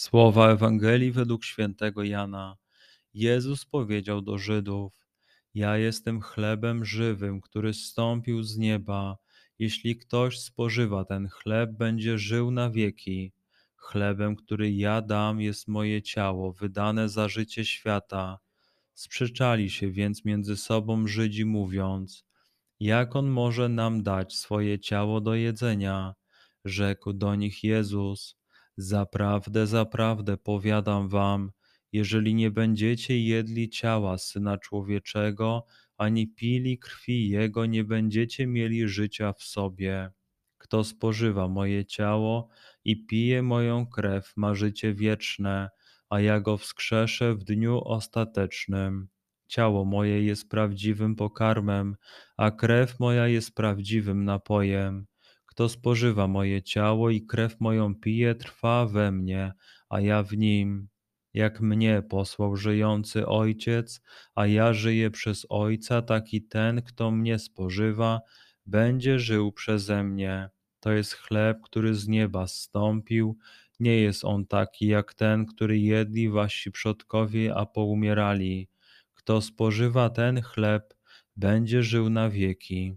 Słowa Ewangelii według świętego Jana. Jezus powiedział do Żydów: ja jestem chlebem żywym, który zstąpił z nieba. Jeśli ktoś spożywa ten chleb, będzie żył na wieki. Chlebem, który ja dam, jest moje ciało, wydane za życie świata. Sprzeczali się więc między sobą Żydzi, mówiąc: Jak on może nam dać swoje ciało do jedzenia? Rzekł do nich Jezus: Zaprawdę, zaprawdę powiadam wam, jeżeli nie będziecie jedli ciała Syna Człowieczego, ani pili krwi Jego, nie będziecie mieli życia w sobie. Kto spożywa moje ciało i pije moją krew, ma życie wieczne, a ja go wskrzeszę w dniu ostatecznym. Ciało moje jest prawdziwym pokarmem, a krew moja jest prawdziwym napojem. Kto spożywa moje ciało i krew moją pije, trwa we mnie, a ja w nim jak mnie posłał żyjący Ojciec, a ja żyję przez Ojca, taki ten, kto mnie spożywa, będzie żył przeze mnie. To jest chleb, który z nieba zstąpił. Nie jest on taki jak ten, który jedli wasi przodkowie, a poumierali. Kto spożywa ten chleb, będzie żył na wieki.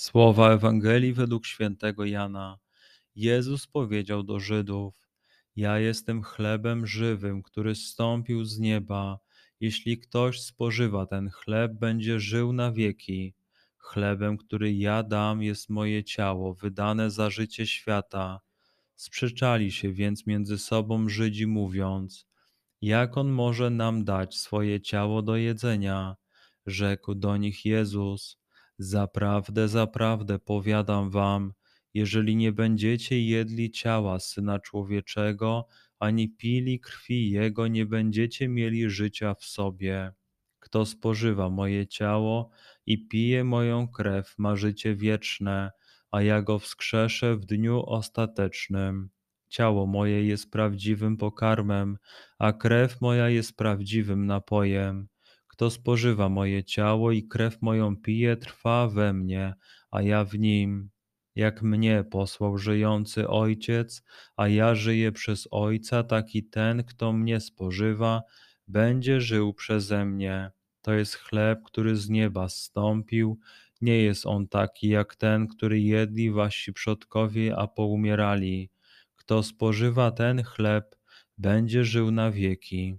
Słowa Ewangelii według świętego Jana. Jezus powiedział do Żydów: Ja jestem chlebem żywym, który zstąpił z nieba. Jeśli ktoś spożywa ten chleb, będzie żył na wieki. Chlebem, który ja dam, jest moje ciało, wydane za życie świata. Sprzeczali się więc między sobą Żydzi, mówiąc: Jak on może nam dać swoje ciało do jedzenia? Rzekł do nich Jezus: Zaprawdę, zaprawdę powiadam wam, jeżeli nie będziecie jedli ciała Syna Człowieczego, ani pili krwi Jego, nie będziecie mieli życia w sobie. Kto spożywa moje ciało i pije moją krew, ma życie wieczne, a ja go wskrzeszę w dniu ostatecznym. Ciało moje jest prawdziwym pokarmem, a krew moja jest prawdziwym napojem. Kto spożywa moje ciało i krew moją pije, trwa we mnie, a ja w nim jak mnie posłał żyjący Ojciec, a ja żyję przez Ojca, taki ten, kto mnie spożywa, będzie żył przeze mnie. To jest chleb, który z nieba zstąpił. Nie jest on taki jak ten, który jedli wasi przodkowie, a poumierali. Kto spożywa ten chleb, będzie żył na wieki.